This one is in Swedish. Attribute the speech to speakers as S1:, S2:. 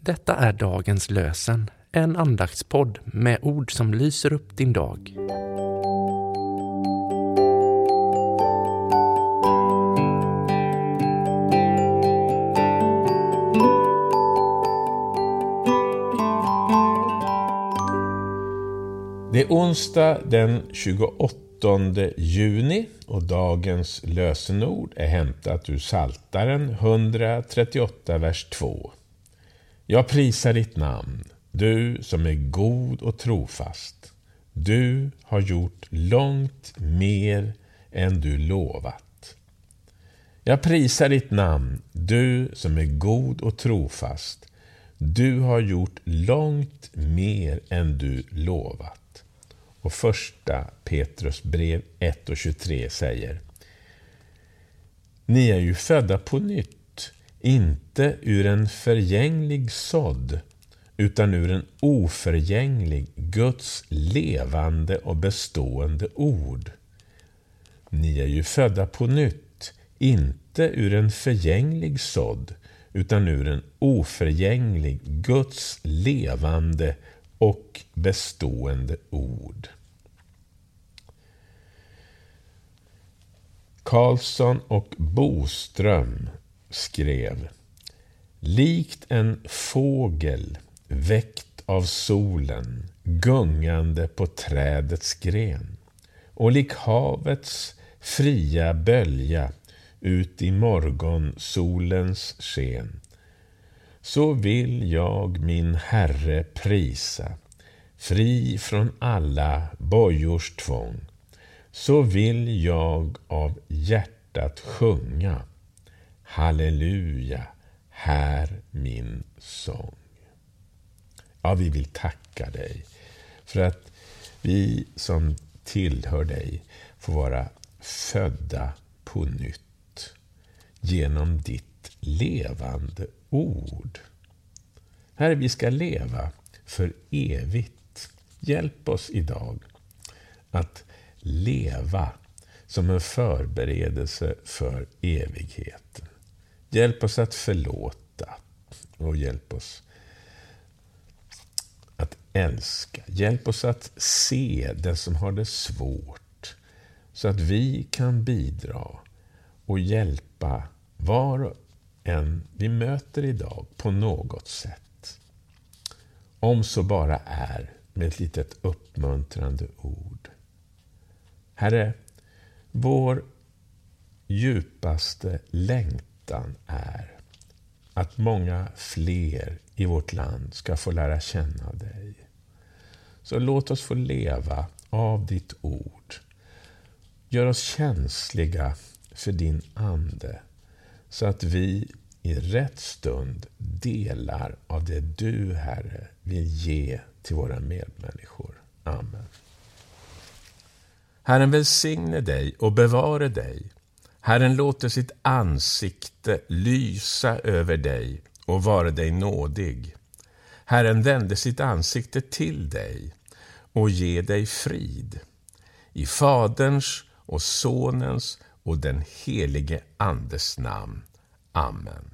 S1: Detta är dagens lösen, en andaktspodd med ord som lyser upp din dag.
S2: Det är onsdag den 28 juni och dagens lösenord är hämtat ur Saltaren 138, vers 2. Jag prisar ditt namn, du som är god och trofast. Du har gjort långt mer än du lovat. Jag prisar ditt namn, du som är god och trofast. Du har gjort långt mer än du lovat. Och första Petrus brev 1 och 23 säger Ni är ju födda på nytt, inte ur en förgänglig sådd, utan ur en oförgänglig, Guds levande och bestående ord. Ni är ju födda på nytt, inte ur en förgänglig sådd, utan ur en oförgänglig, Guds levande och bestående ord. Karlsson och Boström skrev Likt en fågel väckt av solen gungande på trädets gren och lik havets fria bölja ut i morgonsolens sken så vill jag min Herre prisa, fri från alla bojors tvång. Så vill jag av hjärtat sjunga, halleluja, här min sång. Ja, vi vill tacka dig för att vi som tillhör dig får vara födda på nytt genom ditt levande ord. Herre, vi ska leva för evigt. Hjälp oss idag att leva som en förberedelse för evigheten. Hjälp oss att förlåta och hjälp oss att älska. Hjälp oss att se den som har det svårt så att vi kan bidra och hjälpa var och en vi möter idag på något sätt. Om så bara är med ett litet uppmuntrande ord. Herre, vår djupaste längtan är att många fler i vårt land ska få lära känna dig. Så låt oss få leva av ditt ord. Gör oss känsliga för din Ande så att vi i rätt stund delar av det du, Herre, vill ge till våra medmänniskor. Amen. Herren välsigne dig och bevare dig. Herren låter sitt ansikte lysa över dig och vara dig nådig. Herren vände sitt ansikte till dig och ge dig frid. I Faderns och Sonens och den helige Andes namn. Amen.